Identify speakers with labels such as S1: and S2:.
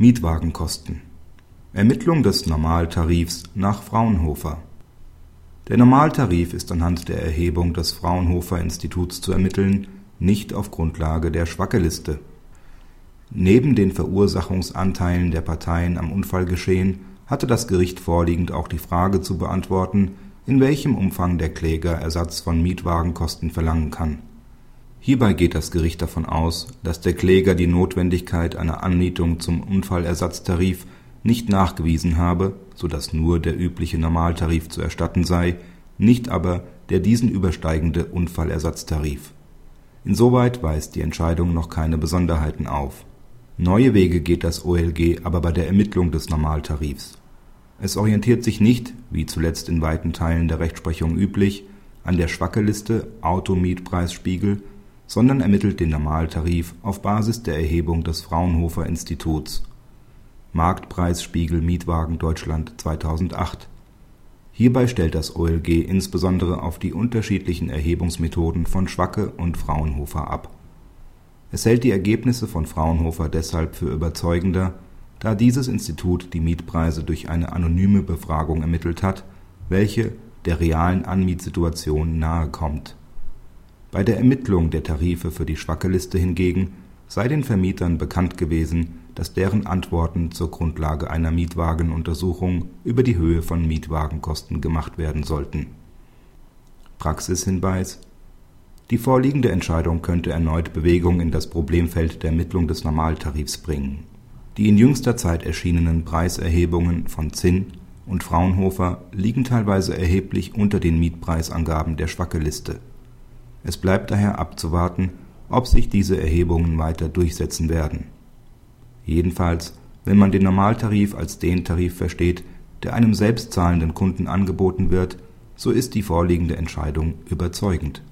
S1: Mietwagenkosten. Ermittlung des Normaltarifs nach Fraunhofer. Der Normaltarif ist anhand der Erhebung des Fraunhofer-Instituts zu ermitteln, nicht auf Grundlage der Schwacke-Liste. Neben den Verursachungsanteilen der Parteien am Unfallgeschehen hatte das Gericht vorliegend auch die Frage zu beantworten, in welchem Umfang der Kläger Ersatz von Mietwagenkosten verlangen kann Hierbei geht das Gericht davon aus, dass der Kläger die Notwendigkeit einer Anmietung zum Unfallersatztarif nicht nachgewiesen habe, so dass nur der übliche Normaltarif zu erstatten sei, nicht aber der diesen übersteigende Unfallersatztarif. Insoweit weist die Entscheidung noch keine Besonderheiten auf. Neue Wege geht das OLG aber bei der Ermittlung des Normaltarifs. Es orientiert sich nicht, wie zuletzt in weiten Teilen der Rechtsprechung üblich, an der Schwacke-Liste Automietpreisspiegel sondern ermittelt den Normaltarif auf Basis der Erhebung des Fraunhofer Instituts (Marktpreisspiegel Mietwagen Deutschland 2008). Hierbei stellt das OLG insbesondere auf die unterschiedlichen Erhebungsmethoden von Schwacke und Fraunhofer ab. Es hält die Ergebnisse von Fraunhofer deshalb für überzeugender, da dieses Institut die Mietpreise durch eine anonyme Befragung ermittelt hat, welche der realen Anmietsituation nahe kommt bei der Ermittlung der Tarife für die Schwacke-Liste hingegen sei den Vermietern bekannt gewesen, dass deren Antworten zur Grundlage einer Mietwagenuntersuchung über die Höhe von Mietwagenkosten gemacht werden sollten. Praxishinweis Die vorliegende Entscheidung könnte erneut Bewegung in das Problemfeld der Ermittlung des Normaltarifs bringen. Die in jüngster Zeit erschienenen Preiserhebungen von Zinn und Fraunhofer liegen teilweise erheblich unter den Mietpreisangaben der Schwacke-Liste es bleibt daher abzuwarten, ob sich diese Erhebungen weiter durchsetzen werden. Jedenfalls, wenn man den Normaltarif als den Tarif versteht, der einem selbstzahlenden Kunden angeboten wird, so ist die vorliegende Entscheidung überzeugend